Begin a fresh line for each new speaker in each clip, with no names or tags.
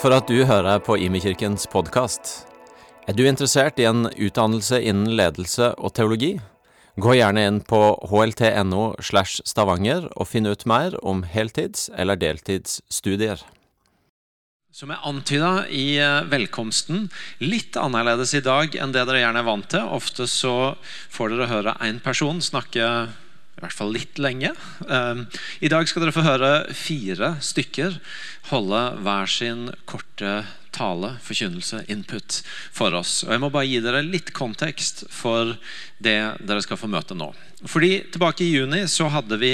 For at du hører på Imekirkens podkast. Er du interessert i en utdannelse innen ledelse og teologi? Gå gjerne inn på hlt.no slash stavanger og finn ut mer om heltids- eller deltidsstudier.
Som jeg antyda i eh, velkomsten, litt annerledes i dag enn det dere gjerne er vant til. Ofte så får dere høre én person snakke i hvert fall litt lenge. Eh, I dag skal dere få høre fire stykker holde hver sin korte tale, forkynnelse, input for oss. Og Jeg må bare gi dere litt kontekst for det dere skal få møte nå. Fordi Tilbake i juni så hadde vi,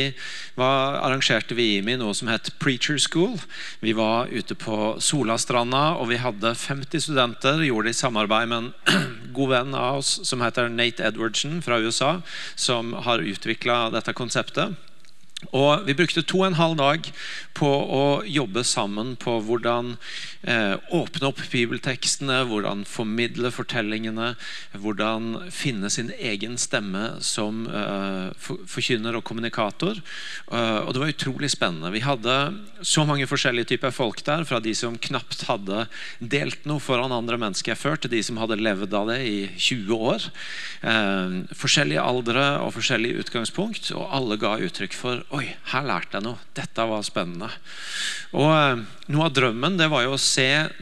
var, arrangerte vi IMI noe som het Preacher School. Vi var ute på Solastranda, og vi hadde 50 studenter. Gjorde det i samarbeid med en god venn av oss som heter Nate Edwardsen fra USA, som har utvikla dette konseptet. Og Vi brukte to og en halv dag på å jobbe sammen på hvordan åpne opp bibeltekstene, hvordan formidle fortellingene, hvordan finne sin egen stemme som eh, forkynner og kommunikator. Uh, og Det var utrolig spennende. Vi hadde så mange forskjellige typer folk der. Fra de som knapt hadde delt noe foran andre mennesker før, til de som hadde levd av det i 20 år. Eh, forskjellige aldre og forskjellige utgangspunkt, og alle ga uttrykk for Oi, her lærte jeg noe. Dette var spennende. Og eh, Noe av drømmen det var jo å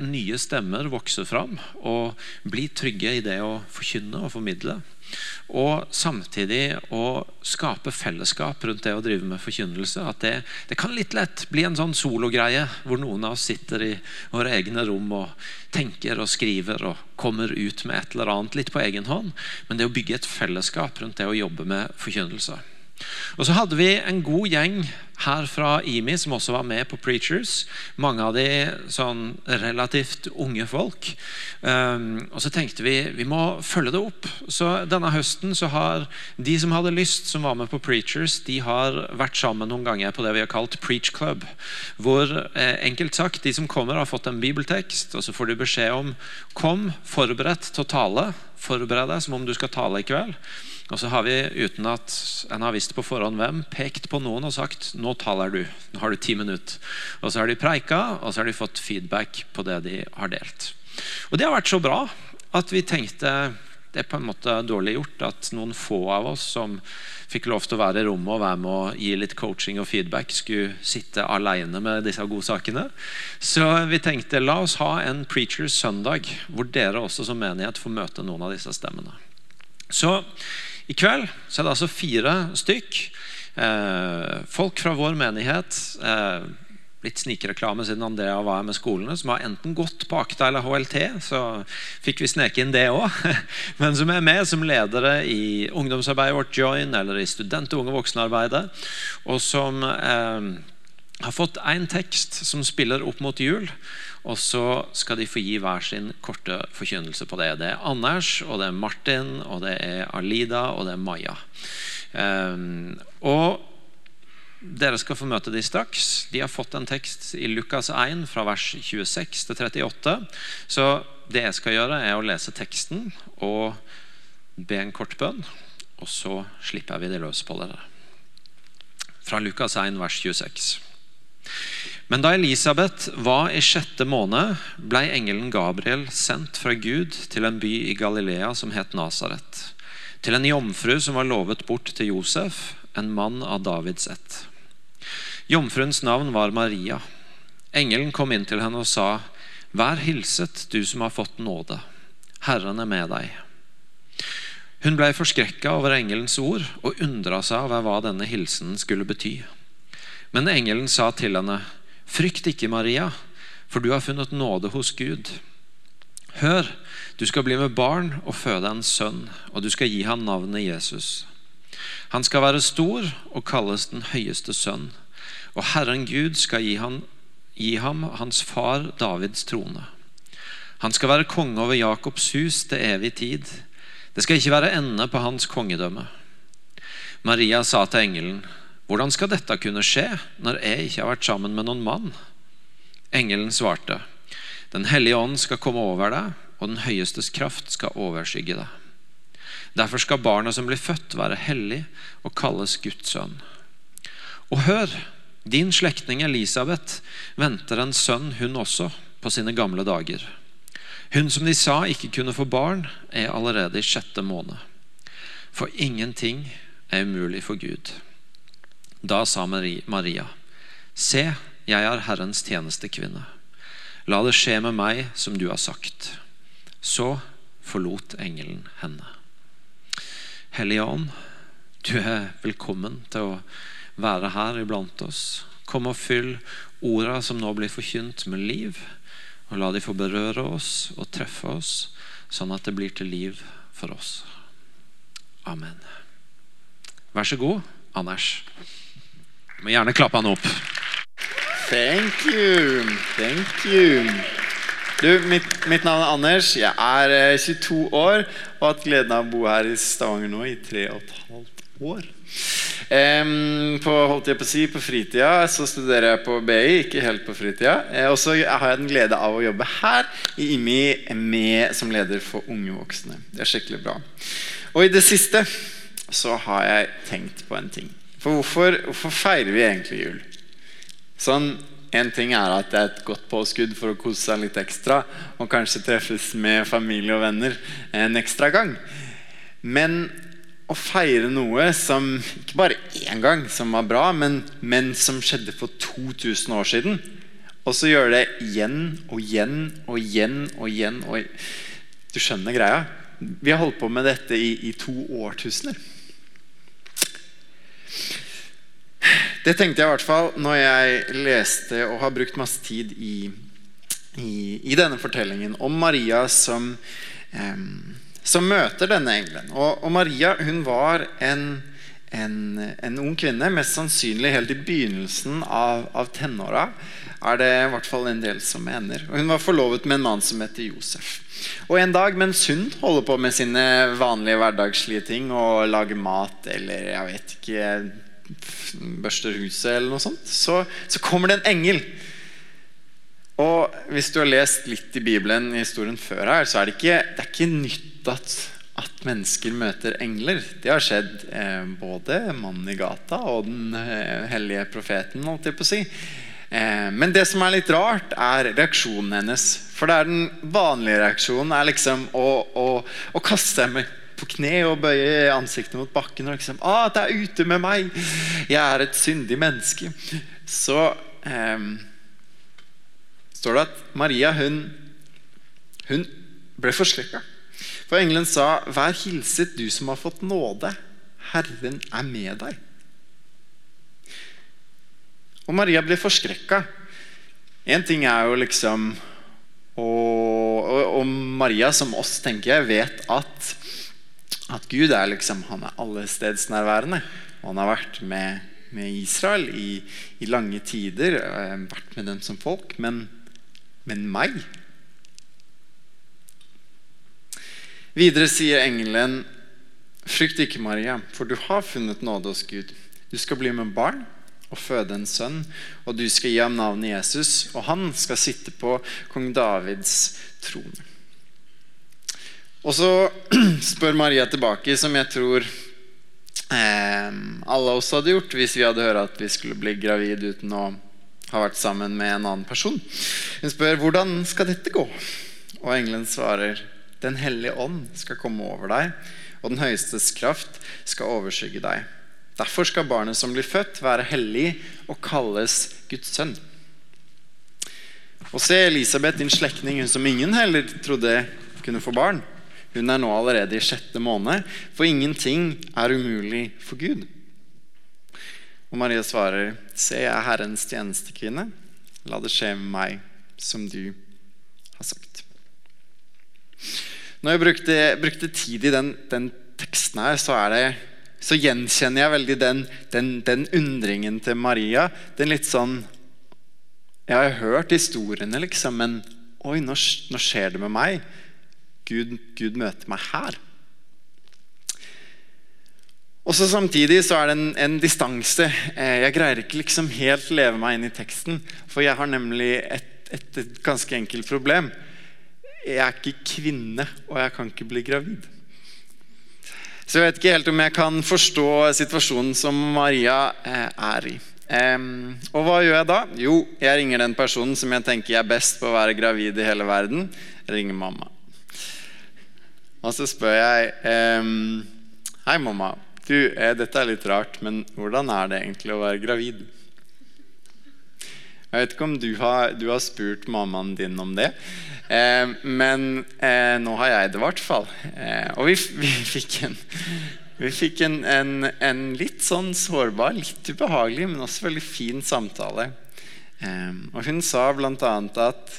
nye stemmer vokse fram og bli trygge i det å forkynne og formidle. Og samtidig å skape fellesskap rundt det å drive med forkynnelse. At det, det kan litt lett bli en sånn sologreie hvor noen av oss sitter i våre egne rom og tenker og skriver og kommer ut med et eller annet litt på egen hånd. Men det å bygge et fellesskap rundt det å jobbe med forkynnelse. Og så hadde vi en god gjeng her fra IMI som også var med på Preachers. Mange av de sånn relativt unge folk. Um, og så tenkte vi vi må følge det opp. Så denne høsten så har de som hadde lyst, som var med på Preachers, de har vært sammen noen ganger på det vi har kalt Preach Club. Hvor eh, enkelt sagt, de som kommer, har fått en bibeltekst, og så får de beskjed om kom forberedt til å tale. Forbered deg som om du skal tale i kveld. Og så har vi, uten at en har visst på forhånd hvem, pekt på noen og sagt nå taler du. Nå har du ti minutter. Og så har de preika, og så har de fått feedback på det de har delt. Og det har vært så bra at vi tenkte det er på en måte dårlig gjort at noen få av oss som fikk lov til å være i rommet og være med å gi litt coaching og feedback, skulle sitte alene med disse godsakene. Så vi tenkte la oss ha en Preachers søndag, hvor dere også som menighet får møte noen av disse stemmene. Så i kveld så er det altså fire stykk. Eh, folk fra vår menighet. Eh, litt snikreklame siden Andrea var med skolene, som har enten gått på Akta eller HLT. Så fikk vi sneke inn det òg. Men som er med som ledere i ungdomsarbeidet vårt Join eller i student- og unge voksne-arbeidet. Og som eh, har fått én tekst som spiller opp mot jul. Og så skal de få gi hver sin korte forkynnelse på det. Det er Anders, og det er Martin, og det er Alida og det er Maja. Um, og dere skal få møte de straks. De har fått en tekst i Lukas 1 fra vers 26 til 38. Så det jeg skal gjøre, er å lese teksten og be en kort bønn. Og så slipper vi det løs på dere. Fra Lukas 1 vers 26. Men da Elisabeth var i sjette måned, ble engelen Gabriel sendt fra Gud til en by i Galilea som het Nasaret, til en jomfru som var lovet bort til Josef, en mann av Davids ett. Jomfruens navn var Maria. Engelen kom inn til henne og sa, Vær hilset, du som har fått nåde. Herren er med deg. Hun ble forskrekka over engelens ord og undra seg over hva denne hilsenen skulle bety. Men engelen sa til henne, Frykt ikke, Maria, for du har funnet nåde hos Gud. Hør, du skal bli med barn og føde en sønn, og du skal gi ham navnet Jesus. Han skal være stor og kalles den høyeste sønn, og Herren Gud skal gi ham, gi ham hans far Davids trone. Han skal være konge over Jakobs hus til evig tid. Det skal ikke være ende på hans kongedømme. Maria sa til engelen, hvordan skal dette kunne skje når jeg ikke har vært sammen med noen mann? Engelen svarte, Den hellige ånd skal komme over deg, og den høyestes kraft skal overskygge deg. Derfor skal barnet som blir født, være hellig og kalles Guds sønn. Og hør, din slektning Elisabeth venter en sønn, hun også, på sine gamle dager. Hun som de sa ikke kunne få barn, er allerede i sjette måned. For ingenting er umulig for Gud. Da sa Maria, Se, jeg er Herrens tjenestekvinne. La det skje med meg som du har sagt. Så forlot engelen henne. Hellige Ånd, du er velkommen til å være her iblant oss. Kom og fyll orda som nå blir forkynt, med liv. Og la de få berøre oss og treffe oss, sånn at det blir til liv for oss. Amen. Vær så god, Anders. Må gjerne klappe han opp.
Thank you. Thank you. Du, mitt, mitt, navn er Anders. Jeg er 22 eh, år og har hatt gleden av å bo her i Stavanger nå i tre og et halvt år. Um, på, holdt jeg på å si, på fritida så studerer jeg på BI, ikke helt på fritida. Eh, og så har jeg den glede av å jobbe her i IMI med, som leder for unge voksne. Det er skikkelig bra. Og i det siste så har jeg tenkt på en ting. For hvorfor, hvorfor feirer vi egentlig jul? Sånn en ting er at det er et godt påskudd for å kose seg litt ekstra og kanskje treffes med familie og venner en ekstra gang. Men å feire noe som ikke bare én gang som var bra, men, men som skjedde for 2000 år siden, og så gjøre det igjen og igjen og igjen og igjen og Du skjønner greia? Vi har holdt på med dette i, i to årtusener. Det tenkte jeg i hvert fall når jeg leste og har brukt masse tid i, i, i denne fortellingen om Maria som, eh, som møter denne engelen. Og, og Maria hun var en, en, en, ung kvinne, mest sannsynlig helt i begynnelsen av, av tenåra. Er det i hvert fall en del som mener. Og Hun var forlovet med en mann som heter Josef. Og En dag mens hun holder på med sine vanlige hverdagslige ting og lager mat eller jeg vet ikke børster huset, eller noe sånt, så, så, kommer det en engel. Og Hvis du har lest litt i Bibelen i historien før her, så er det ikke, det er ikke nytt at, at, mennesker møter engler. Det har skjedd eh, både mannen i gata og den eh, hellige profeten. holdt jeg på å si. Eh, men det som er litt rart, er reaksjonen hennes. For det er den vanlige reaksjonen er liksom å, å, å kaste seg på kne og bøye ansiktet mot bakken og liksom ah, 'Det er ute med meg! Jeg er et syndig menneske.' Så eh, står det at Maria hun, hun ble forslikka. For engelen sa, 'Vær hilset, du som har fått nåde. Herren er med deg.' Og Maria ble forskrekka. Én ting er jo liksom og, og Maria, som oss, tenker jeg, vet at at Gud er liksom, han er allestedsnærværende. Og han har vært med, med Israel i, i, lange tider, eh, vært med dem som folk. Men, men meg Videre sier engelen, frykt ikke, Maria, for du har funnet nåde hos Gud. Du skal bli med barn og føde en sønn, og du skal gi ham navnet Jesus, og han skal sitte på kong Davids trone. Og så spør Maria tilbake, som jeg tror eh, alle oss hadde gjort hvis vi hadde hørt at vi skulle bli gravid uten å ha vært sammen med en annen person. Hun spør hvordan skal dette gå? Og engelen svarer Den hellige ånd skal komme over deg, og den høyestes kraft skal overskygge deg. Derfor skal barnet som blir født, være hellig og kalles Guds sønn. Og se Elisabeth, din slektning, hun som ingen heller trodde kunne få barn. Hun er nå allerede i sjette måned, for ingenting er umulig for Gud. Og Maria svarer, Se, jeg er Herrens tjenestekvinne. La det skje med meg som du har sagt. Når jeg brukte, brukte tid i den, den, teksten her, så, er det, så gjenkjenner jeg veldig den, den, den, undringen til Maria. Den litt sånn Jeg har hørt historiene, liksom, men oi, nå, nå skjer det med meg. Gud, Gud møter meg her. Og så Samtidig så er det en, en distanse. Eh, jeg greier ikke liksom helt leve meg inn i teksten. For jeg har nemlig et, et, et, ganske enkelt problem. Jeg er ikke kvinne, og jeg kan ikke bli gravid. Så jeg vet ikke helt om jeg kan forstå situasjonen som Maria eh, er i. Um, og hva gjør jeg da? Jo, jeg ringer den personen som jeg tenker er best på å være gravid i hele verden. Jeg ringer mamma. Og så spør jeg um, Hei, mamma. Du, eh, dette er litt rart, men hvordan er det egentlig å være gravid? Jeg vet ikke om du har, du har spurt mammaen din om det, eh, men eh, nå har jeg det i hvert fall. Eh, og vi, vi fikk en, vi fikk en, en, en, litt sånn sårbar, litt ubehagelig, men også veldig fin samtale. Eh, og hun sa bl.a. At,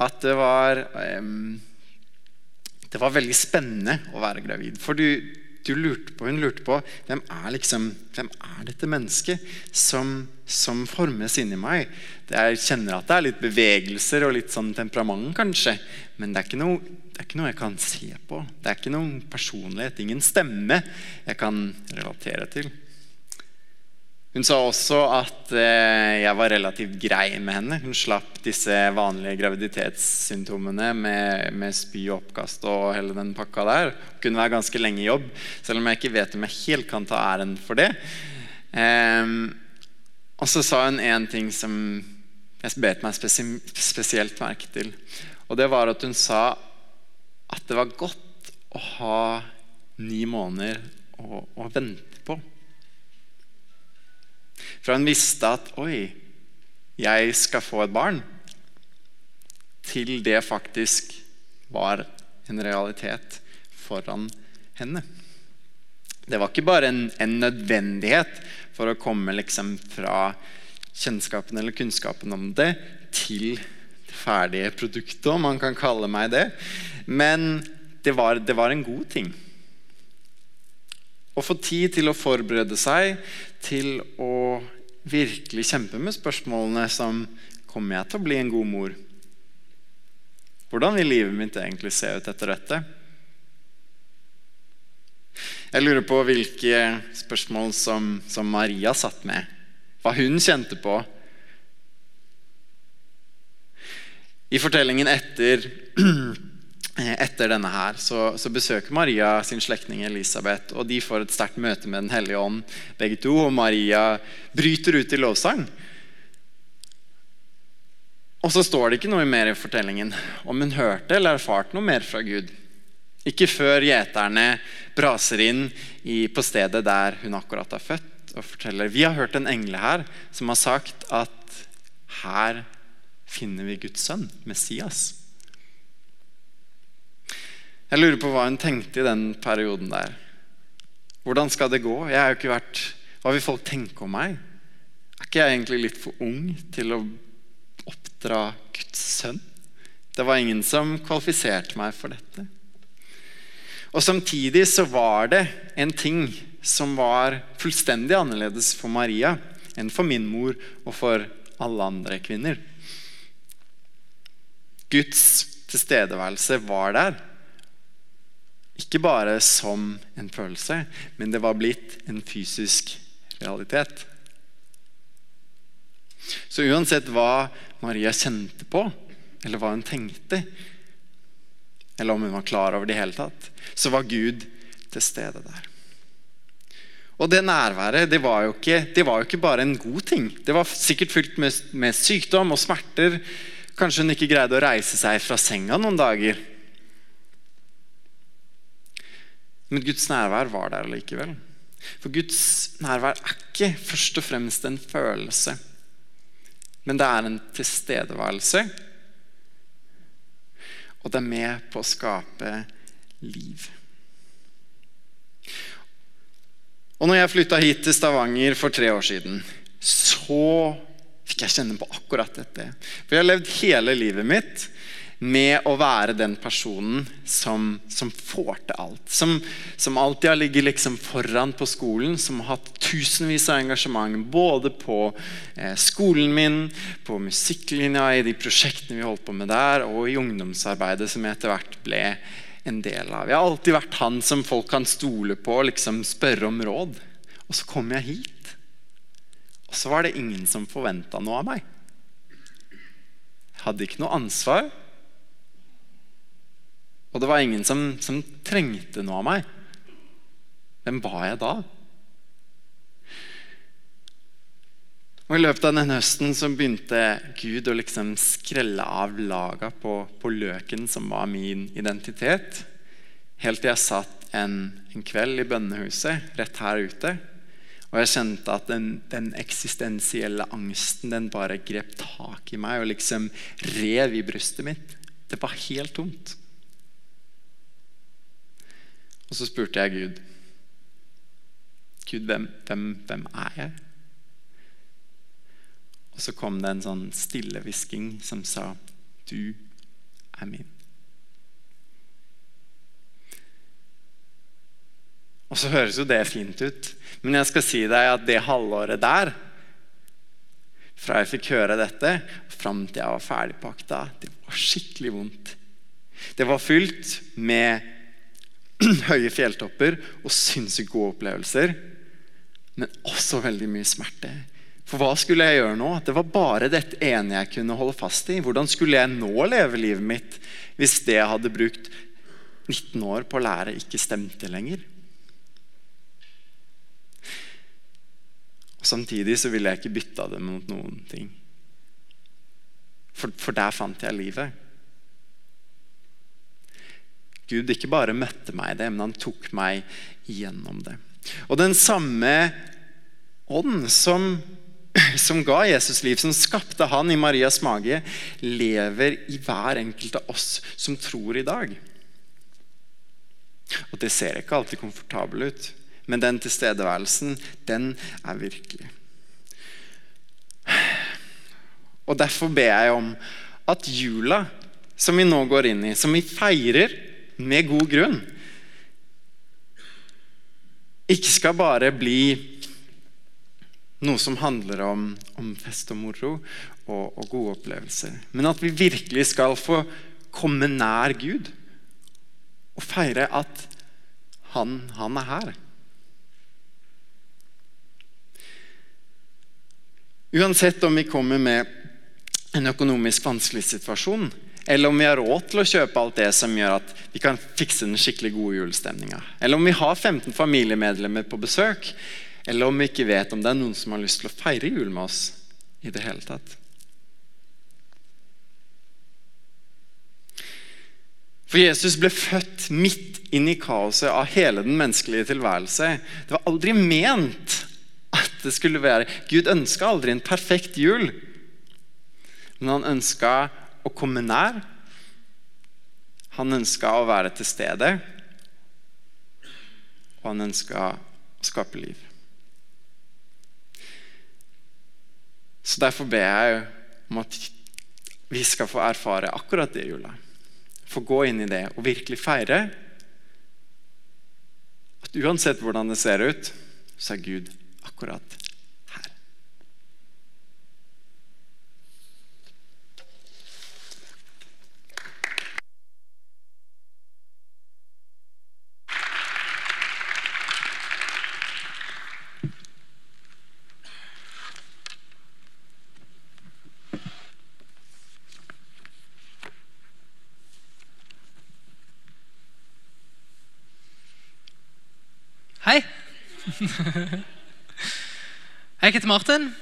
at det var eh, Det var veldig spennende å være gravid. For du, du lurte på, hun lurte på hvem er, liksom, hvem er dette mennesket som, som formes inni meg. Jeg kjenner at det er litt bevegelser og litt sånn temperament, kanskje. Men det er, noe, det er ikke noe, jeg kan se på. Det er ikke noen personlighet, ingen stemme jeg kan relatere til. Hun sa også at eh, jeg var relativt grei med henne. Hun slapp disse vanlige graviditetssymptomene med, med spy og oppkast og hele den pakka der. Hun kunne være ganske lenge i jobb, selv om jeg ikke vet om jeg helt kan ta æren for det. Um, og så sa hun en ting som jeg bet meg spesielt merke til. Og det var at hun sa at det var godt å ha ni måneder å, å vente på. For han visste at Oi, jeg skal få et barn. Til det faktisk var en realitet foran henne. Det var ikke bare en, en nødvendighet for å komme liksom fra kjennskapen eller kunnskapen om det til det ferdige produktet, om man kan kalle meg det. Men det var, det var en god ting. Å få tid til å forberede seg til å virkelig kjempe med spørsmålene som Kommer jeg til å bli en god mor? Hvordan vil livet mitt egentlig se ut etter dette? Jeg lurer på hvilke spørsmål som, som Maria satt med. Hva hun kjente på. I fortellingen etter etter denne her, så, så, besøker Maria sin slektning Elisabeth. og De får et sterkt møte med Den hellige ånd, begge to. Og Maria bryter ut i lovsang. Og så står det ikke noe mer i fortellingen om hun hørte eller erfarte noe mer fra Gud. Ikke før gjeterne braser inn i, på stedet der hun akkurat er født, og forteller vi har hørt en engle her som har sagt at her finner vi Guds sønn, Messias. Jeg lurer på hva hun tenkte i den perioden der. Hvordan skal det gå? Jeg har jo ikke vært Hva vil folk tenke om meg? Er ikke jeg egentlig litt for ung til å oppdra Guds sønn? Det var ingen som kvalifiserte meg for dette. Og Samtidig så var det en ting som var fullstendig annerledes for Maria enn for min mor og for alle andre kvinner. Guds tilstedeværelse var der. Ikke bare som en følelse, men det var blitt en fysisk realitet. Så uansett hva Maria kjente på, eller hva hun tenkte, eller om hun var klar over det i hele tatt, så var Gud til stede der. Og det nærværet det var, jo ikke, det var jo ikke bare en god ting. Det var sikkert fylt med, med sykdom og smerter. Kanskje hun ikke greide å reise seg fra senga noen dager. Men Guds nærvær var der likevel. For Guds nærvær er ikke først og fremst en følelse, men det er en tilstedeværelse. Og det er med på å skape liv. Og når jeg flytta hit til Stavanger for tre år siden, så fikk jeg kjenne på akkurat dette. For jeg har levd hele livet mitt med å være den personen som, som får til alt. Som, som, alltid har ligget liksom foran på skolen, som har hatt tusenvis av engasjement både på eh, skolen min, på musikklinja, i de prosjektene vi holdt på med der, og i ungdomsarbeidet som jeg etter hvert ble en del av. Jeg har alltid vært han som folk kan stole på og liksom spørre om råd. Og så kom jeg hit, og så var det ingen som forventa noe av meg. Jeg hadde ikke noe ansvar. Og det var ingen som, som trengte noe av meg. Hvem var jeg da? Og I løpet av den høsten så begynte Gud å liksom skrelle av laga på, på løken som var min identitet. Helt til jeg satt en, en kveld i bønnehuset rett her ute. Og jeg kjente at den, den, eksistensielle angsten den bare grep tak i meg og liksom rev i brystet mitt. Det var helt tomt. Og så spurte jeg Gud Gud, hvem, hvem, hvem er jeg? Og så kom det en sånn stille hvisking som sa, 'Du er min'. Og så høres jo det fint ut, men jeg skal si deg at det halvåret der Fra jeg fikk høre dette, fram til jeg var ferdigpakta, det var skikkelig vondt. Det var fylt med høye fjelltopper og sinnssykt gode opplevelser, men også veldig mye smerte. For hva skulle jeg gjøre nå? Det var bare dette ene jeg kunne holde fast i. Hvordan skulle jeg nå leve livet mitt hvis det jeg hadde brukt 19 år på å lære, ikke stemte lenger? Og Samtidig så ville jeg ikke bytta det mot noen ting. For, for der fant jeg livet. Gud ikke bare møtte meg i det, men han tok meg gjennom det. Og den samme ånd som, som ga Jesus liv, som skapte han i Marias mage, lever i hver enkelt av oss som tror i dag. Og det ser ikke alltid komfortabel ut, men den tilstedeværelsen, den er virkelig. Og Derfor ber jeg om at jula som vi nå går inn i, som vi feirer med god grunn, ikke skal bare bli noe som handler om, om fest og moro og, og, gode opplevelser. Men at vi virkelig skal få komme nær Gud og feire at han, han er her. Uansett om vi kommer med en økonomisk vanskelig situasjon, eller om vi har råd til å kjøpe alt det som gjør at vi kan fikse den skikkelig gode julestemninga. Eller om vi har 15 familiemedlemmer på besøk. Eller om vi ikke vet om det er noen som har lyst til å feire jul med oss i det hele tatt. For Jesus ble født midt inn i kaoset av hele den menneskelige tilværelse. Det var aldri ment at det skulle være Gud ønska aldri en perfekt jul. Men han ønska å komme nær. Han ønska å være til stede. Og han ønska å skape liv. Så Derfor ber jeg om at vi skal få erfare akkurat det jula. Få gå inn i det og virkelig feire at uansett hvordan det ser ut, så er Gud akkurat
Hei. Jeg heter Martin.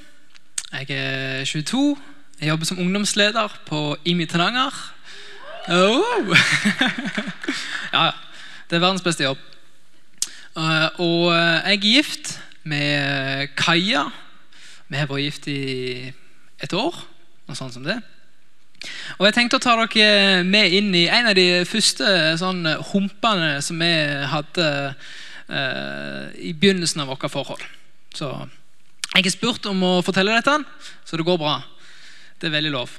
Jeg er 22. Jeg jobber som ungdomsleder på IMI Tananger. Oh. ja. Det er verdens beste jobb. Eh, og jeg er gift med Kaja. Vi har vært gift i et år, noe sånt som det. Og Jeg tenkte å ta dere med inn i en av de første sånn humpene som vi hadde Eh, i begynnelsen av vårt forhold. Så jeg er spurt om å fortelle dette, så det går bra. Det er veldig lov.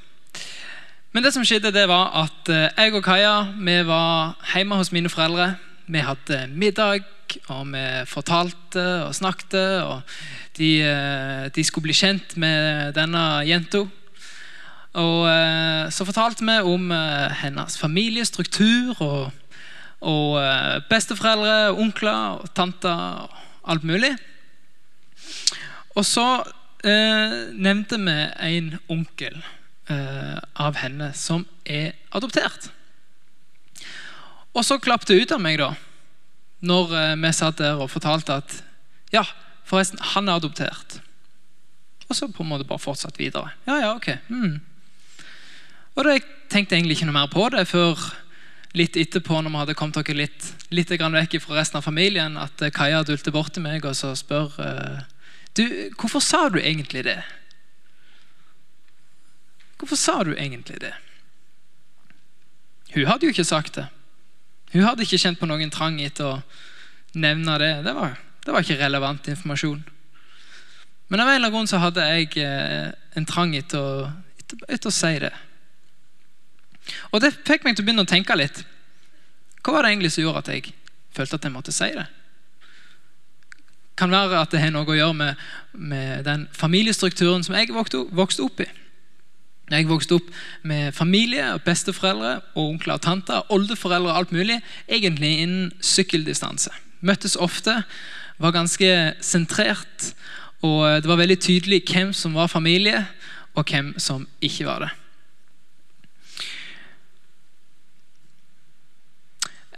Men det som skjedde, det var at eh, jeg og Kaja vi var hjemme hos mine foreldre. Vi hadde middag, og vi fortalte og snakket. og De, eh, de skulle bli kjent med denne jenta. Og så fortalte vi om hennes familiestruktur og og eh, besteforeldre, onkler, og tanter og alt mulig. Og så eh, nevnte vi en onkel eh, av henne som er adoptert. Og så klapp det ut av meg, da, når eh, vi satt der og fortalte at ja, forresten, han er adoptert. Og så på en måte bare fortsatt videre. Ja, ja, ok. Mm. Og da, Jeg tenkte egentlig ikke noe mer på det før litt etterpå, når vi hadde kommet dere litt, litt grann vekk fra resten av familien, at eh, Kaja dulte bort til meg og så spør eh, du, Hvorfor sa du egentlig det? Hvorfor sa du egentlig det? Hun hadde jo ikke sagt det. Hun hadde ikke kjent på noen trang etter å nevne det. Det var, det var ikke relevant informasjon. Men av en eller annen grunn så hadde jeg eh, en trang etter å, etter, etter å si det. Og det fikk meg til å begynne å tenke litt. Hva var det egentlig som gjorde at jeg følte at jeg måtte si det? Kan være at det har noe å gjøre med, med den familiestrukturen som jeg vokste opp i. Jeg vokste opp med familie, og besteforeldre, og onkler og tanter, oldeforeldre og alt mulig, egentlig innen sykkeldistanse. Møttes ofte, var ganske sentrert, og det var veldig tydelig hvem som var familie, og hvem som ikke var det.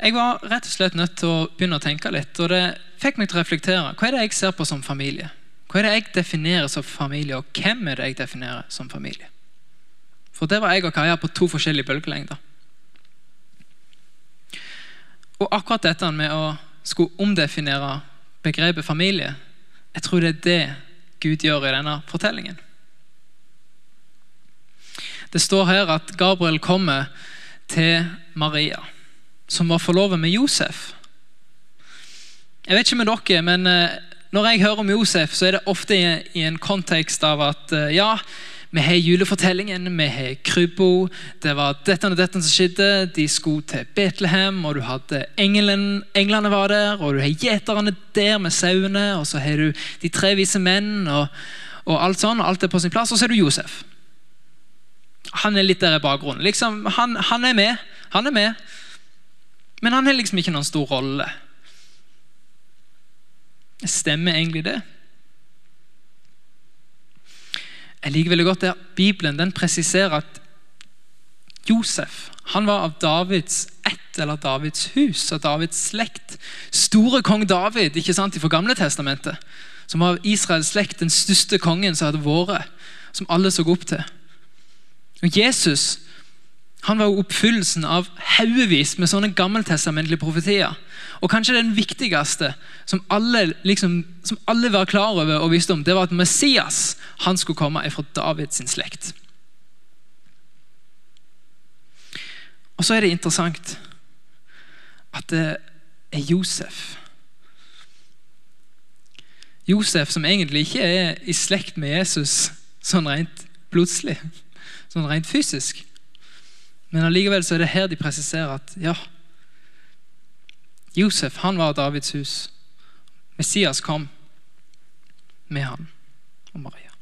Jeg var rett og slett nødt til å begynne å tenke litt, og det fikk meg til å reflektere. Hva er det jeg ser på som familie? Hva er det jeg definerer som familie, og hvem er det jeg definerer som familie? For det var jeg og Kaja på to forskjellige bølgelengder. Og akkurat dette med å skulle omdefinere begrepet familie, jeg tror det er det Gud gjør i denne fortellingen. Det står her at Gabriel kommer til Maria som var forlovet med Josef. Jeg vet ikke med dere, men eh, når jeg hører om Josef, så er det ofte i en kontekst av at eh, ja, vi har julefortellingen, vi har krybbo, det var dette og dette som skjedde. De skulle til Betlehem, og du hadde engelen, englene var der, og du har gjeterne der med sauene, og så har du de tre vise menn, og, og alt sånn, og alt er på sin plass. Og så er du Josef. Han er litt der i bakgrunnen. Liksom, han, han er med. Han er med. Men han har liksom ikke noen stor rolle. Stemmer egentlig det? Jeg liker veldig godt det Bibelen den presiserer at Josef han var av Davids ett eller Davids hus og Davids slekt. Store kong David ikke sant, fra Gamle testamentet, som var av Israels slekt den største kongen som hadde vært, som alle så opp til. Og Jesus han var jo oppfyllelsen av haugevis med sånne gammeltestamentlige profetier. Og kanskje den viktigste som alle, liksom, som alle var klar over og visste om, det var at Messias han skulle komme fra Davids slekt. Og så er det interessant at det er Josef. Josef som egentlig ikke er i slekt med Jesus sånn rent plutselig, sånn rent fysisk. Men allikevel så er det her de presiserer at ja, Josef han var Davids hus. Messias kom med han og Maria.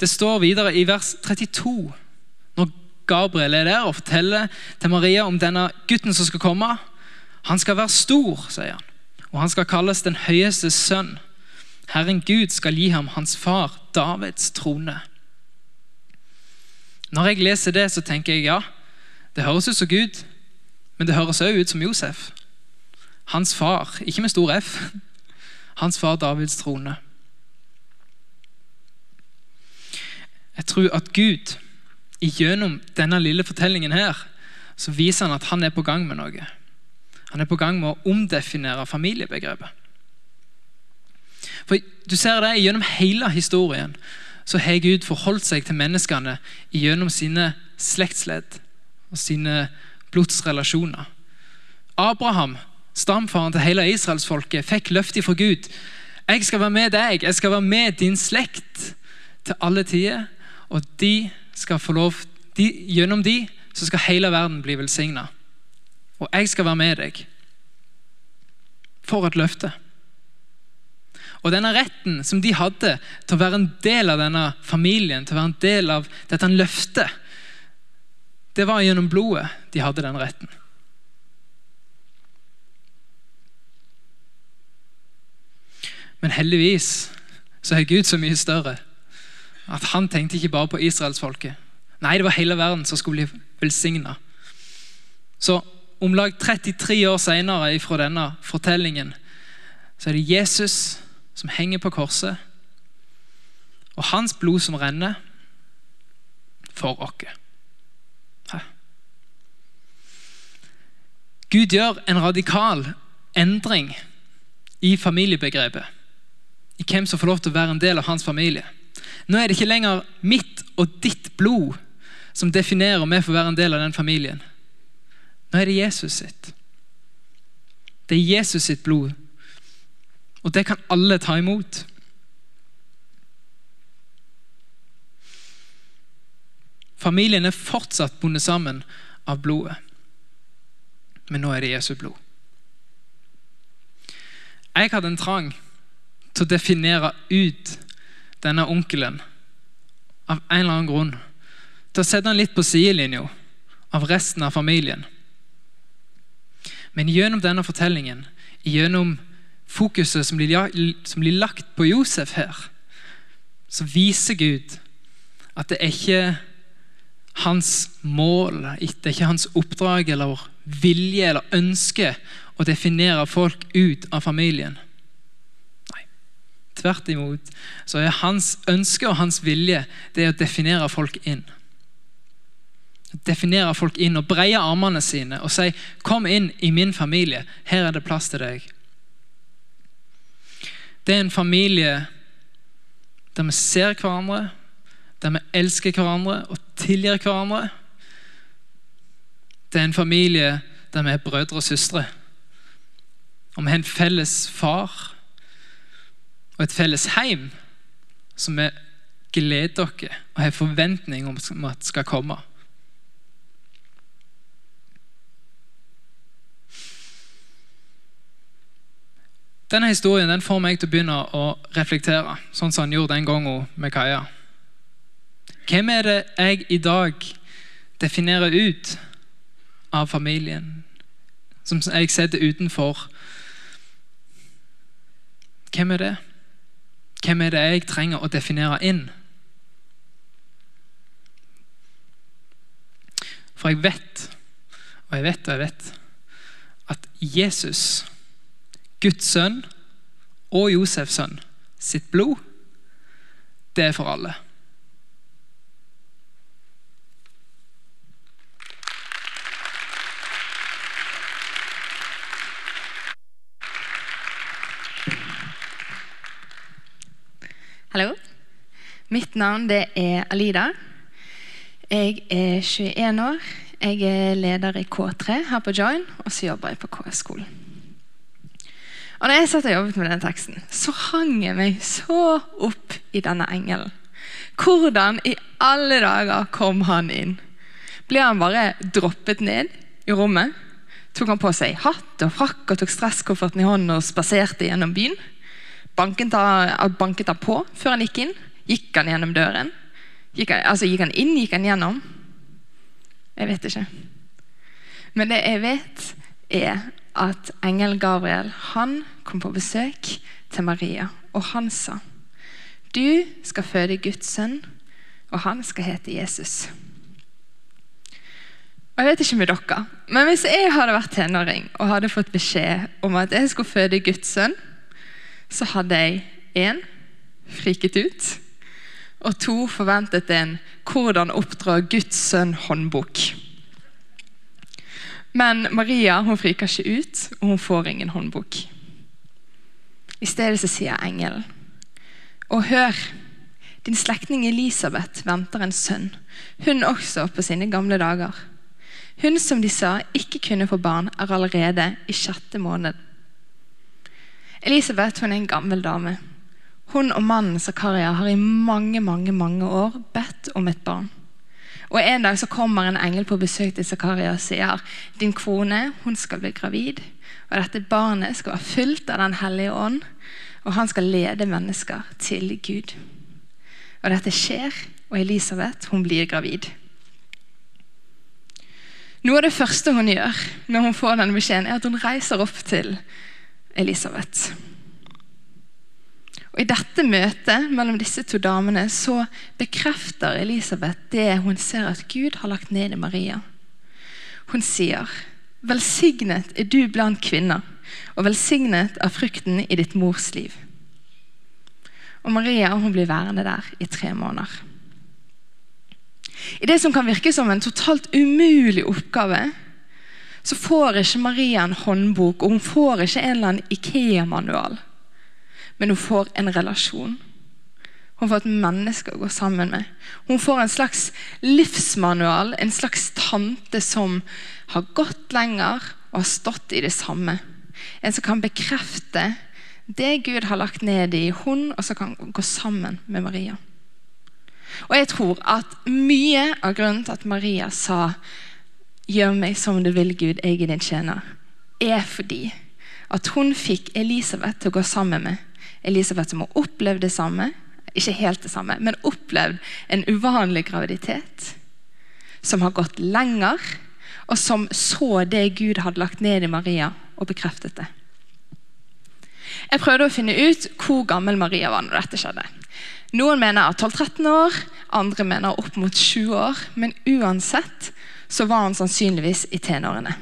Det står videre i vers 32, når Gabriel er der og forteller til Maria om denne gutten som skal komme. Han skal være stor, sier han, og han skal kalles den høyeste sønn. Herren Gud skal gi ham hans far Davids trone. Når jeg leser det, så tenker jeg ja, det høres ut som Gud, men det høres også ut som Josef. Hans far, ikke med stor F. Hans far Davids trone. Jeg tror at Gud gjennom denne lille fortellingen her, så viser han at han er på gang med noe. Han er på gang med å omdefinere familiebegrepet. For Du ser det gjennom hele historien så har Gud forholdt seg til menneskene gjennom sine slektsledd og sine blodsrelasjoner. Abraham, stamfaren til hele israelsfolket, fikk løftet fra Gud. Jeg skal være med deg, jeg skal være med din slekt til alle tider. Og de skal få lov, de, gjennom de så skal hele verden bli velsigna. Og jeg skal være med deg. For et løfte. Og denne retten som de hadde til å være en del av denne familien, til å være en del av dette løftet, det var gjennom blodet de hadde den retten. Men heldigvis så er Gud så mye større at han tenkte ikke bare på israelsfolket. Nei, det var hele verden som skulle bli velsigna. Så om lag 33 år senere fra denne fortellingen så er det Jesus som henger på korset. og hans blod som renner for oss. Gud gjør en radikal endring i familiebegrepet. I hvem som får lov til å være en del av hans familie. Nå er det ikke lenger mitt og ditt blod som definerer om vi får være en del av den familien. Nå er det Jesus sitt. Det er Jesus sitt blod. Og det kan alle ta imot. Familien er fortsatt bundet sammen av blodet. Men nå er det Jesu blod. Jeg hadde en trang til å definere ut denne onkelen av en eller annen grunn. Til å sette han litt på sidelinja av resten av familien. Men gjennom denne fortellingen, gjennom fokuset som blir, lagt på Josef her, så viser Gud at det er ikke hans mål, det er ikke hans oppdrag eller vilje eller ønske å definere folk ut av familien. Nei. Tvert imot så er hans ønske og hans vilje det å definere folk inn. Definere folk inn og breie armene sine og si 'Kom inn i min familie. Her er det plass til deg'. Det er en familie der vi ser hverandre, der vi elsker hverandre og tilgir hverandre. Det er en familie der vi er brødre og søstre. Og vi har en felles far og et felles heim som vi gleder oss og har forventning om at skal komme. Denne historien den får meg til å begynne å reflektere, sånn som han gjorde den gangen med Kaja. Hvem er det jeg i dag definerer ut av familien? Som jeg setter utenfor. Hvem er det? Hvem er det jeg trenger å definere inn? For jeg vet, og jeg vet og jeg vet, at Jesus Guds sønn og Josefs sønn sitt blod, det er for alle.
Hallo. Mitt navn det er Alida. Jeg er 21 år. Jeg er leder i K3 her på Join, og så jobber jeg på KS-skolen. Og når jeg satt og jobbet med denne teksten, så hang jeg meg så opp i denne engelen. Hvordan i alle dager kom han inn? Ble han bare droppet ned i rommet? Tok han på seg hatt og frakk og tok stresskofferten i hånden og spaserte gjennom byen? Banket han, banket han på før han gikk inn? Gikk han gjennom døren? Gikk han, altså, gikk han inn? Gikk han gjennom? Jeg vet ikke. Men det jeg vet, er at engelen Gabriel han kom på besøk til Maria, og han sa Du skal føde Guds sønn, og han skal hete Jesus. Og Jeg vet ikke med dere, men hvis jeg hadde vært tenåring og hadde fått beskjed om at jeg skulle føde Guds sønn, så hadde jeg én friket ut, og to forventet en 'Hvordan oppdra Guds sønn'-håndbok. Men Maria hun friker ikke ut, og hun får ingen håndbok. I stedet så sier engelen, og hør, din slektning Elisabeth venter en sønn, hun også på sine gamle dager. Hun som de sa ikke kunne få barn, er allerede i sjette måned. Elisabeth hun er en gammel dame. Hun og mannen Zakaria har i mange mange, mange år bedt om et barn. Og En dag så kommer en engel på besøk til Zakaria og sier din kone hun skal bli gravid. og Dette barnet skal være fylt av Den hellige ånd, og han skal lede mennesker til Gud. Og Dette skjer, og Elisabeth hun blir gravid. Noe av det første hun gjør når hun får denne beskjeden, er at hun reiser opp til Elisabeth. Og I dette møtet mellom disse to damene så bekrefter Elisabeth det hun ser at Gud har lagt ned i Maria. Hun sier, 'Velsignet er du blant kvinner, og velsignet er frukten i ditt mors liv.' Og Maria hun blir værende der i tre måneder. I det som kan virke som en totalt umulig oppgave, så får ikke Maria en håndbok, og hun får ikke en eller annen Ikea-manual. Men hun får en relasjon. Hun får et menneske å gå sammen med. Hun får en slags livsmanual, en slags tante som har gått lenger og har stått i det samme. En som kan bekrefte det Gud har lagt ned i hun, og som kan gå sammen med Maria. Og jeg tror at mye av grunnen til at Maria sa 'Gjør meg som du vil, Gud, jeg er din tjener', er fordi at hun fikk Elisabeth til å gå sammen med. Elisabeth som har opplevd det samme, ikke helt det samme, men opplevd en uvanlig graviditet. Som har gått lenger, og som så det Gud hadde lagt ned i Maria, og bekreftet det. Jeg prøvde å finne ut hvor gammel Maria var når dette skjedde. Noen mener 12-13 år, andre mener opp mot 20 år. Men uansett så var han sannsynligvis i tenårene.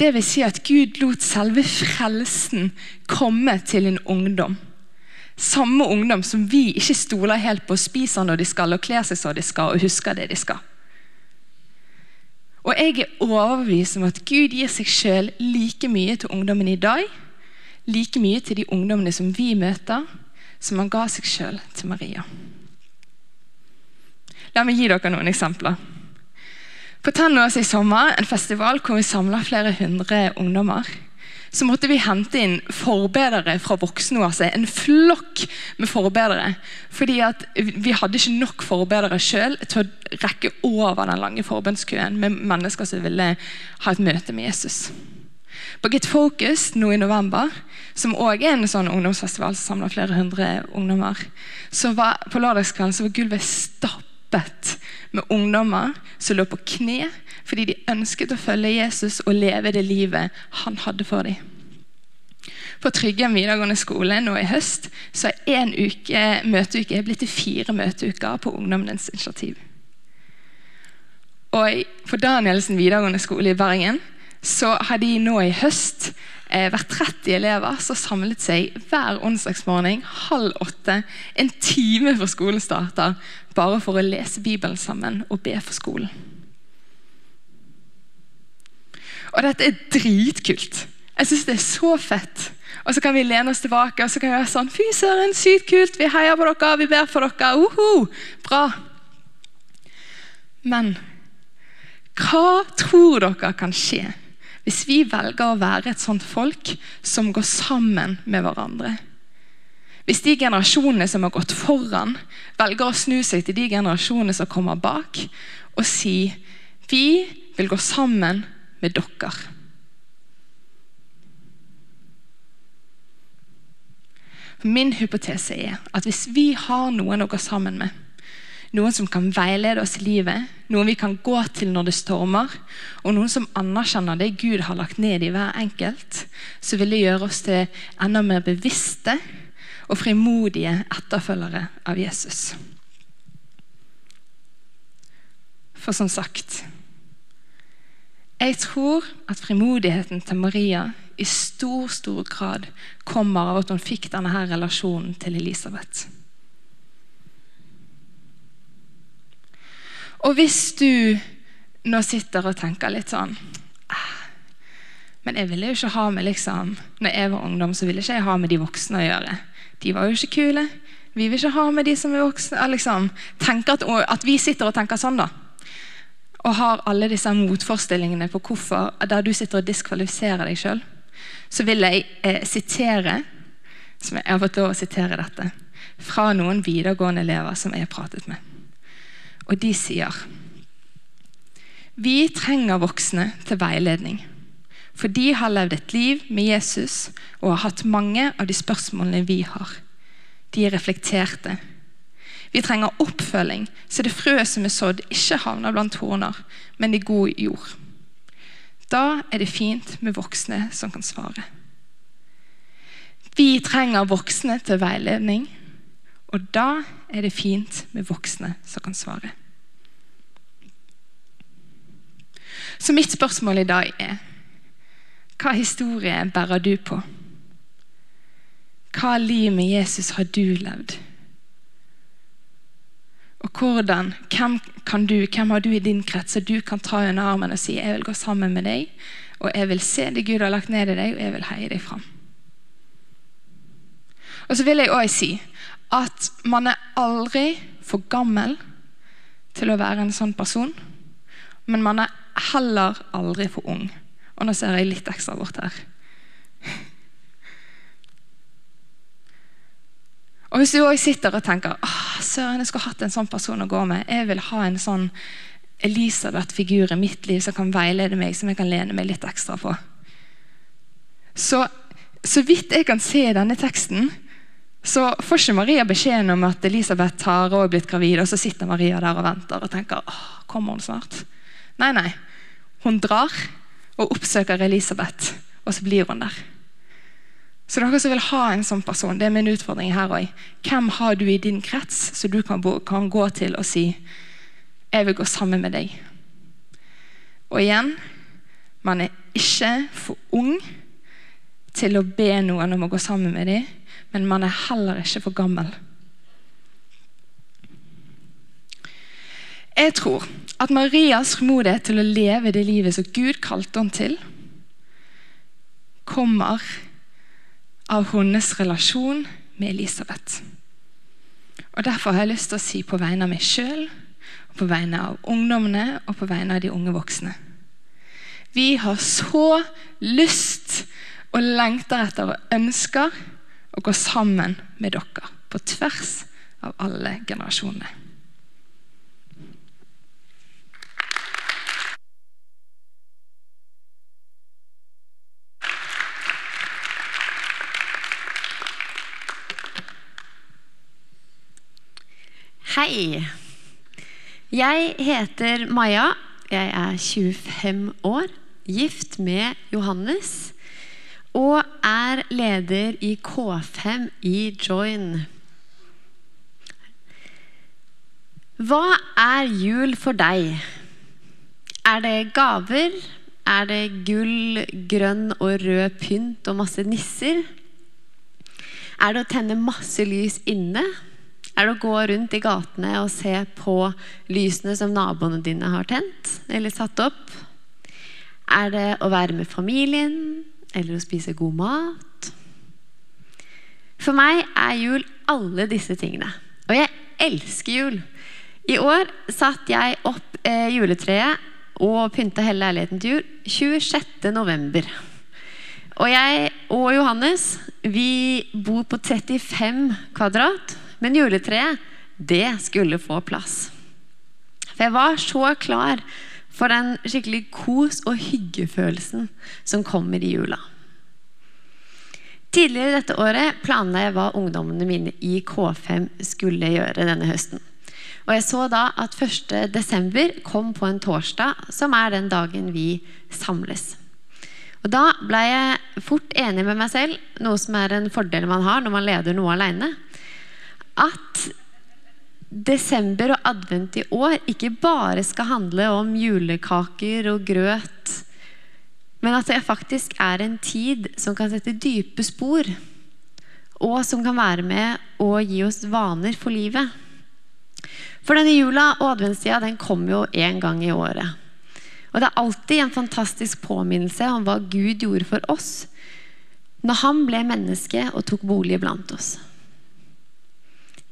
Det vil si at Gud lot selve frelsen komme til en ungdom. Samme ungdom som vi ikke stoler helt på, spiser når de skal, og kler seg som de skal, og husker det de skal. Og jeg er overbevist om at Gud gir seg sjøl like mye til ungdommen i dag, like mye til de ungdommene som vi møter, som han ga seg sjøl til Maria. La meg gi dere noen eksempler. På Tenås i sommer, en festival hvor vi samla flere hundre ungdommer, så måtte vi hente inn forbedere fra voksne Voksenoase. En flokk med forbedere. Fordi vi hadde ikke nok forbedere sjøl til å rekke over den lange forbønnskøen med mennesker som ville ha et møte med Jesus. På Get Focus nå i november, som òg er en sånn ungdomsfestival som samler flere hundre ungdommer, så var på lørdagskvelden så var gulvet stappet med ungdommer som lå på kne fordi de ønsket å følge Jesus og leve det livet han hadde for dem. På Tryggheim videregående skole nå i høst så er én uke møteuke blitt til fire møteuker på ungdommenes initiativ. Og På Danielsen videregående skole i Bergen så har de nå i høst hver 30 elever som samlet seg hver onsdagsmorgen halv åtte, en time før skolen starter, bare for å lese Bibelen sammen og be for skolen. Og dette er dritkult. Jeg syns det er så fett. Og så kan vi lene oss tilbake og så kan vi være sånn Fy søren, sykt kult! Vi heier på dere, vi ber for dere. Uhu, bra. Men hva tror dere kan skje hvis vi velger å være et sånt folk som går sammen med hverandre? Hvis de generasjonene som har gått foran, velger å snu seg til de generasjonene som kommer bak, og si vi vil gå sammen med dere. Min hypotese er at hvis vi har noen å gå sammen med, noen som kan veilede oss i livet, noen vi kan gå til når det stormer, og noen som anerkjenner det Gud har lagt ned i hver enkelt, så vil det gjøre oss til enda mer bevisste og frimodige etterfølgere av Jesus. For som sagt jeg tror at frimodigheten til Maria i stor stor grad kommer av at hun fikk denne her relasjonen til Elisabeth. Og hvis du nå sitter og tenker litt sånn «Ah, Men jeg ville jo ikke ha med liksom, når jeg var ungdom, så ville ikke jeg ha med de voksne å gjøre. De var jo ikke kule. Vi vil ikke ha med de som er voksne. Liksom, at, at vi sitter og tenker sånn, da og har alle disse motforestillingene på hvorfor, der du sitter og diskvalifiserer deg sjøl, så vil jeg eh, sitere som jeg har fått lov å sitere dette, fra noen videregående elever som jeg har pratet med. Og de sier Vi trenger voksne til veiledning. For de har levd et liv med Jesus og har hatt mange av de spørsmålene vi har. De er reflekterte, vi trenger oppfølging, så det frøet som er sådd, ikke havner blant horner, men i god jord. Da er det fint med voksne som kan svare. Vi trenger voksne til veiledning, og da er det fint med voksne som kan svare. Så mitt spørsmål i dag er hva historie bærer du på? Hva liv med Jesus har du levd? Og hvordan, hvem, kan du, hvem har du i din krets som du kan ta under armen og si jeg vil gå sammen med deg, og jeg vil se det Gud har lagt ned i deg, og jeg vil heie deg fram. Og så vil jeg også si at man er aldri for gammel til å være en sånn person, men man er heller aldri for ung. Og nå ser jeg litt ekstra bort her. Og Hvis du også sitter og tenker søren, jeg skulle hatt en sånn person å gå med, jeg vil ha en sånn Elisabeth-figur i mitt liv som kan veilede meg, som jeg kan lene meg litt ekstra på. Så, så vidt jeg kan se i denne teksten, så får ikke Maria beskjeden om at Elisabeth har også blitt gravid, og så sitter Maria der og venter og tenker åh, kommer hun snart? Nei, nei. Hun drar og oppsøker Elisabeth, og så blir hun der. Så dere som vil ha en sånn person, det er min utfordring her òg. Hvem har du i din krets som du kan, kan gå til og si 'Jeg vil gå sammen med deg'? Og igjen man er ikke for ung til å be noen om å gå sammen med dem, men man er heller ikke for gammel. Jeg tror at Marias frimodighet til å leve det livet som Gud kalte henne til, kommer av hennes relasjon med Elisabeth. Og Derfor har jeg lyst til å si på vegne av meg sjøl, på vegne av ungdommene og på vegne av de unge voksne. Vi har så lyst og lengter etter og ønsker å gå sammen med dere på tvers av alle generasjonene.
Hei. Jeg heter Maja. Jeg er 25 år, gift med Johannes og er leder i K5 i Join. Hva er jul for deg? Er det gaver? Er det gull, grønn og rød pynt og masse nisser? Er det å tenne masse lys inne? Er det å gå rundt i gatene og se på lysene som naboene dine har tent eller satt opp? Er det å være med familien eller å spise god mat? For meg er jul alle disse tingene. Og jeg elsker jul. I år satt jeg opp eh, juletreet og pynta hele leiligheten til jul 26. november. Og jeg og Johannes vi bor på 35 kvadrat. Men juletreet, det skulle få plass. For jeg var så klar for den skikkelig kos- og hyggefølelsen som kommer i jula. Tidligere dette året planla jeg hva ungdommene mine i K5 skulle gjøre denne høsten. Og jeg så da at 1. desember kom på en torsdag, som er den dagen vi samles. Og Da ble jeg fort enig med meg selv, noe som er en fordel man har når man leder noe aleine at desember og advent i år ikke bare skal handle om julekaker og grøt, men at det faktisk er en tid som kan sette dype spor, og som kan være med å gi oss vaner for livet. For denne jula og adventstida den kommer jo én gang i året. Og det er alltid en fantastisk påminnelse om hva Gud gjorde for oss når han ble menneske og tok bolig blant oss.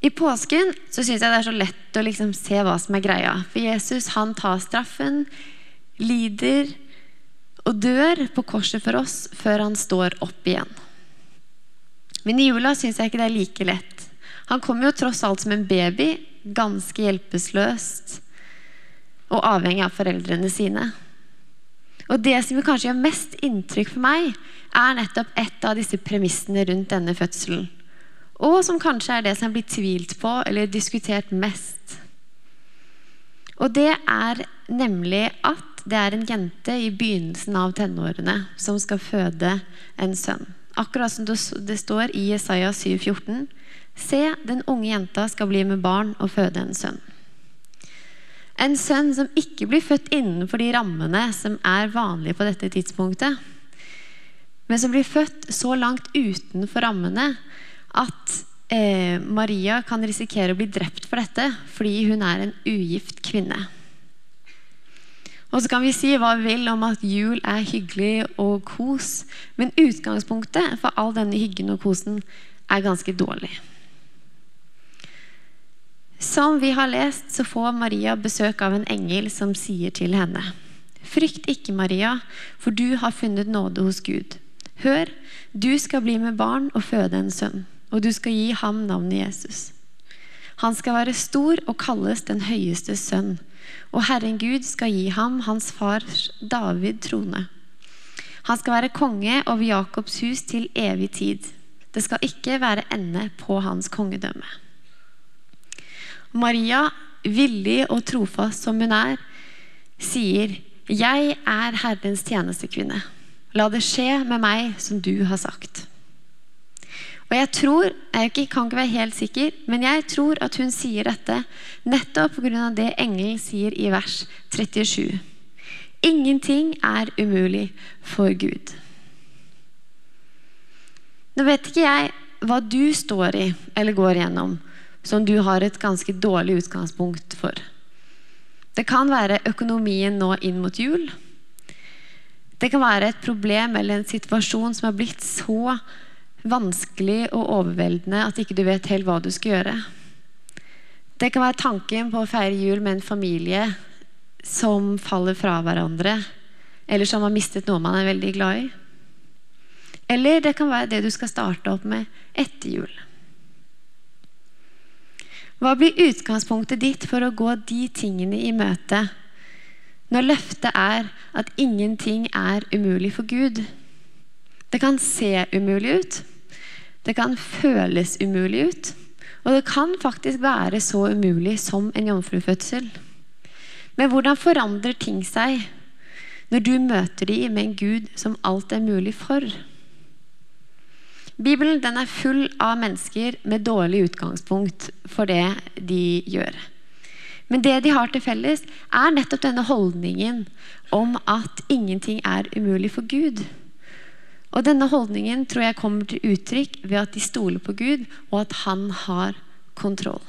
I påsken så syns jeg det er så lett å liksom se hva som er greia. For Jesus han tar straffen, lider og dør på korset for oss før han står opp igjen. Men i jula syns jeg ikke det er like lett. Han kommer jo tross alt som en baby, ganske hjelpeløst og avhengig av foreldrene sine. Og Det som kanskje gjør mest inntrykk for meg, er nettopp et av disse premissene rundt denne fødselen og som kanskje er det som blir tvilt på eller diskutert mest. Og det er nemlig at det er en jente i begynnelsen av tenårene som skal føde en sønn. Akkurat som det står i Jesaja 7,14.: Se, den unge jenta skal bli med barn og føde en sønn. En sønn som ikke blir født innenfor de rammene som er vanlige på dette tidspunktet, men som blir født så langt utenfor rammene at eh, Maria kan risikere å bli drept for dette fordi hun er en ugift kvinne. Og så kan vi si hva vi vil om at jul er hyggelig og kos, men utgangspunktet for all denne hyggen og kosen er ganske dårlig. Som vi har lest, så får Maria besøk av en engel som sier til henne Frykt ikke, Maria, for du har funnet nåde hos Gud. Hør, du skal bli med barn og føde en sønn, og du skal gi ham navnet Jesus. Han skal være stor og kalles den høyeste sønn, og Herren Gud skal gi ham hans fars David trone. Han skal være konge over Jakobs hus til evig tid. Det skal ikke være ende på hans kongedømme. Maria, villig og trofast som hun er, sier, 'Jeg er Herrens tjenestekvinne. La det skje med meg som du har sagt.' Og Jeg tror, jeg kan ikke være helt sikker, men jeg tror at hun sier dette nettopp pga. det engelen sier i vers 37. Ingenting er umulig for Gud. Nå vet ikke jeg hva du står i eller går gjennom som du har et ganske dårlig utgangspunkt for. Det kan være økonomien nå inn mot jul. Det kan være et problem eller en situasjon som har blitt så vanskelig og overveldende at ikke du vet helt hva du skal gjøre. Det kan være tanken på å feire jul med en familie som faller fra hverandre, eller som har mistet noe man er veldig glad i. Eller det kan være det du skal starte opp med etter jul. Hva blir utgangspunktet ditt for å gå de tingene i møte når løftet er at ingenting er umulig for Gud? Det kan se umulig ut. Det kan føles umulig ut. Og det kan faktisk være så umulig som en jomfrufødsel. Men hvordan forandrer ting seg når du møter dem med en Gud som alt er mulig for? Bibelen er full av mennesker med dårlig utgangspunkt for det de gjør. Men det de har til felles, er nettopp denne holdningen om at ingenting er umulig for Gud. Og denne holdningen tror jeg kommer til uttrykk ved at de stoler på Gud, og at han har kontroll.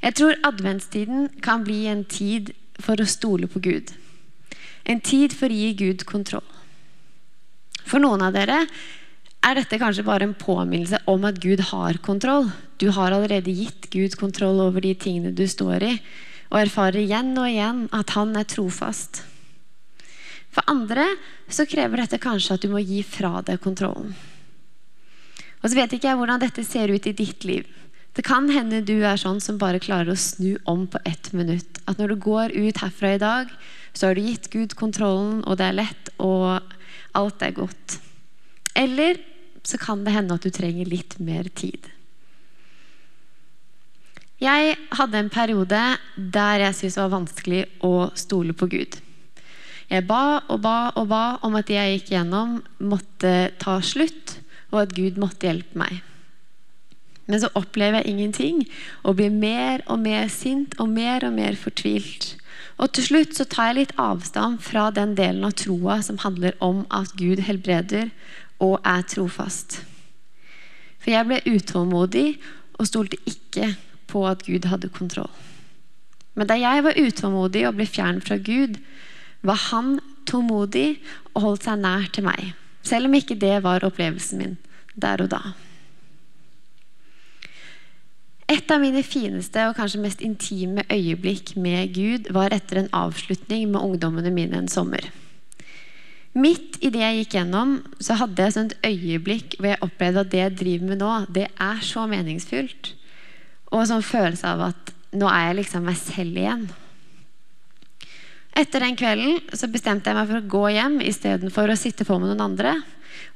Jeg tror adventstiden kan bli en tid for å stole på Gud. En tid for å gi Gud kontroll. For noen av dere er dette kanskje bare en påminnelse om at Gud har kontroll. Du har allerede gitt Gud kontroll over de tingene du står i, og erfarer igjen og igjen at han er trofast. For andre så krever dette kanskje at du må gi fra deg kontrollen. Og så vet ikke jeg hvordan dette ser ut i ditt liv. Det kan hende du er sånn som bare klarer å snu om på ett minutt. At når du går ut herfra i dag, så har du gitt Gud kontrollen, og det er lett, og alt er godt. Eller så kan det hende at du trenger litt mer tid. Jeg hadde en periode der jeg syntes det var vanskelig å stole på Gud. Jeg ba og ba og ba om at det jeg gikk gjennom, måtte ta slutt, og at Gud måtte hjelpe meg. Men så opplever jeg ingenting og blir mer og mer sint og mer og mer fortvilt. Og til slutt så tar jeg litt avstand fra den delen av troa som handler om at Gud helbreder og er trofast. For jeg ble utålmodig og stolte ikke på at Gud hadde kontroll. Men da jeg var utålmodig og ble fjern fra Gud, var han tålmodig og holdt seg nær til meg. Selv om ikke det var opplevelsen min der og da. Et av mine fineste og kanskje mest intime øyeblikk med Gud var etter en avslutning med ungdommene mine en sommer. Midt i det jeg gikk gjennom, så hadde jeg et øyeblikk hvor jeg opplevde at det jeg driver med nå, det er så meningsfullt. Og en sånn følelse av at nå er jeg liksom meg selv igjen. Etter den kvelden så bestemte jeg meg for å gå hjem istedenfor å sitte på med noen andre.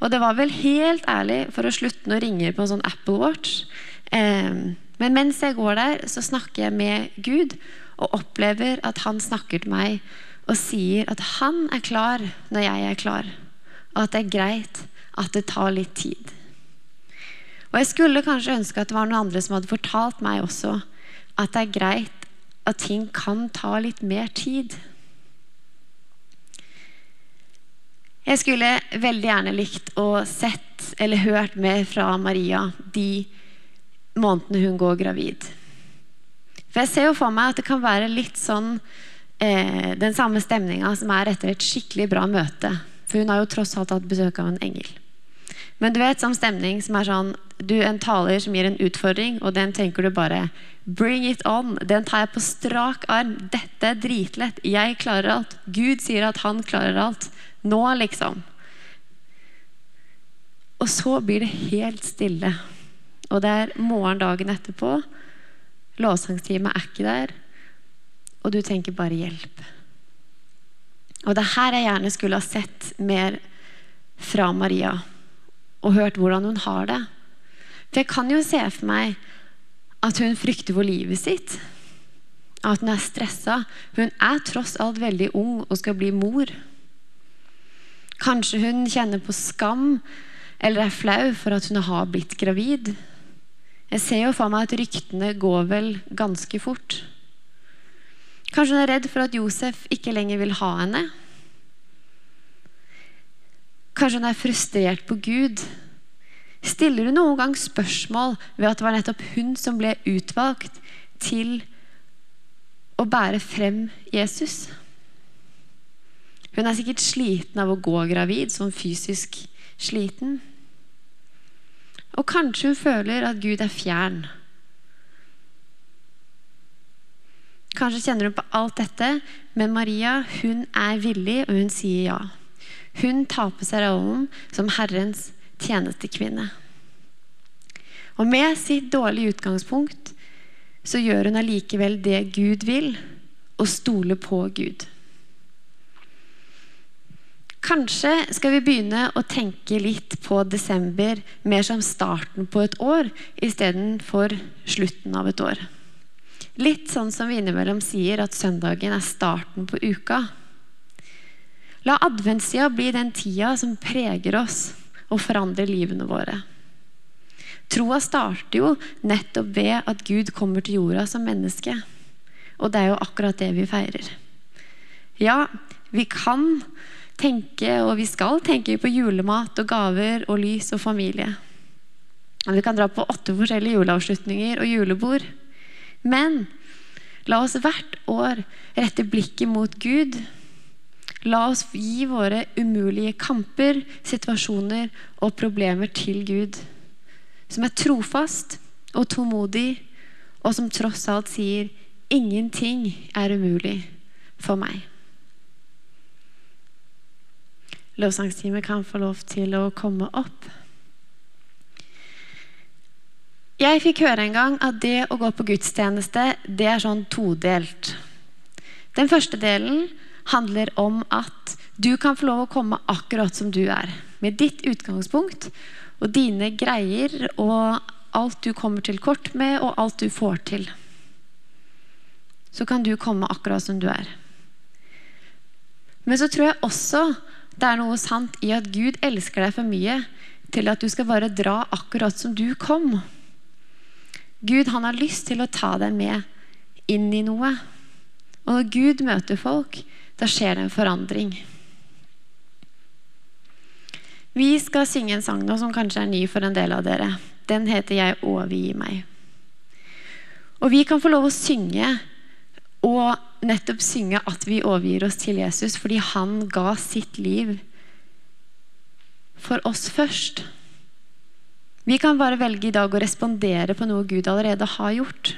Og det var vel helt ærlig for å slutte å ringe på en sånn Apple Watch. Eh, men mens jeg går der, så snakker jeg med Gud og opplever at han snakker til meg og sier at han er klar når jeg er klar. Og at det er greit at det tar litt tid. Og jeg skulle kanskje ønske at det var noen andre som hadde fortalt meg også at det er greit at ting kan ta litt mer tid. Jeg skulle veldig gjerne likt å sett eller hørt mer fra Maria de månedene hun går gravid. For jeg ser jo for meg at det kan være litt sånn eh, den samme stemninga som er etter et skikkelig bra møte. For hun har jo tross alt hatt besøk av en engel. Men du vet sånn stemning som er sånn du En taler som gir en utfordring, og den tenker du bare Bring it on! Den tar jeg på strak arm. Dette er dritlett. Jeg klarer alt. Gud sier at han klarer alt. Nå, liksom. Og så blir det helt stille. Og det er morgen dagen etterpå. Lovsangstimen er ikke der. Og du tenker bare 'hjelp'. Og det er her jeg gjerne skulle ha sett mer fra Maria. Og hørt hvordan hun har det. For jeg kan jo se for meg at hun frykter for livet sitt. At hun er stressa. Hun er tross alt veldig ung og skal bli mor. Kanskje hun kjenner på skam eller er flau for at hun har blitt gravid. Jeg ser jo for meg at ryktene går vel ganske fort. Kanskje hun er redd for at Josef ikke lenger vil ha henne. Kanskje hun er frustrert på Gud. Stiller hun noen gang spørsmål ved at det var nettopp hun som ble utvalgt til å bære frem Jesus? Hun er sikkert sliten av å gå gravid, sånn fysisk sliten. Og kanskje hun føler at Gud er fjern. Kanskje kjenner hun på alt dette, men Maria hun er villig, og hun sier ja. Hun tar på seg rollen som Herrens tjenestekvinne. Og med sitt dårlige utgangspunkt så gjør hun allikevel det Gud vil, og stoler på Gud. Kanskje skal vi begynne å tenke litt på desember mer som starten på et år istedenfor slutten av et år. Litt sånn som vi innimellom sier at søndagen er starten på uka. La adventstida bli den tida som preger oss og forandrer livene våre. Troa starter jo nettopp ved at Gud kommer til jorda som menneske. Og det er jo akkurat det vi feirer. Ja, vi kan tenke, og vi skal tenke på julemat og gaver og lys og familie. Vi kan dra på åtte forskjellige juleavslutninger og julebord. Men la oss hvert år rette blikket mot Gud. La oss gi våre umulige kamper, situasjoner og problemer til Gud. Som er trofast og tålmodig, og som tross alt sier 'ingenting er umulig for meg'. Lovsangsteamet kan få lov til å komme opp. Jeg fikk høre en gang at det å gå på gudstjeneste, det er sånn todelt. Den første delen handler om at du kan få lov å komme akkurat som du er. Med ditt utgangspunkt og dine greier og alt du kommer til kort med, og alt du får til. Så kan du komme akkurat som du er. Men så tror jeg også det er noe sant i at Gud elsker deg for mye til at du skal bare dra akkurat som du kom. Gud han har lyst til å ta deg med inn i noe. Og når Gud møter folk, da skjer det en forandring. Vi skal synge en sang nå som kanskje er ny for en del av dere. Den heter 'Jeg overgir meg'. Og vi kan få lov å synge og nettopp synge at vi overgir oss til Jesus fordi han ga sitt liv for oss først. Vi kan bare velge i dag å respondere på noe Gud allerede har gjort.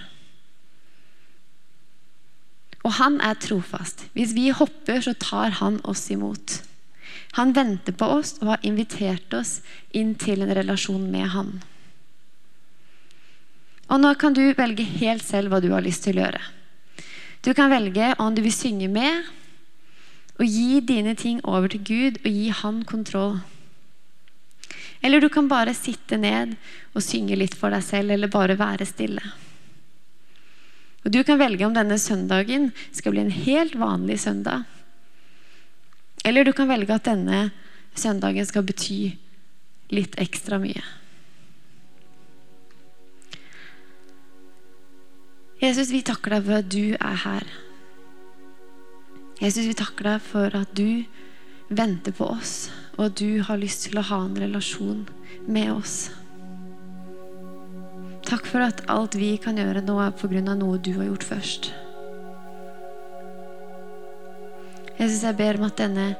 Og han er trofast. Hvis vi hopper, så tar han oss imot. Han venter på oss og har invitert oss inn til en relasjon med han. Og nå kan du velge helt selv hva du har lyst til å gjøre. Du kan velge om du vil synge med, og gi dine ting over til Gud og gi Han kontroll. Eller du kan bare sitte ned og synge litt for deg selv, eller bare være stille. Og Du kan velge om denne søndagen skal bli en helt vanlig søndag. Eller du kan velge at denne søndagen skal bety litt ekstra mye. Jesus, vi takker deg for at du er her. Jesus, vi takker deg for at du venter på oss, og du har lyst til å ha en relasjon med oss. Takk for at alt vi kan gjøre nå, er pga. noe du har gjort først. Jesus, jeg ber om at denne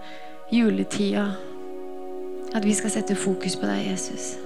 juletida At vi skal sette fokus på deg, Jesus.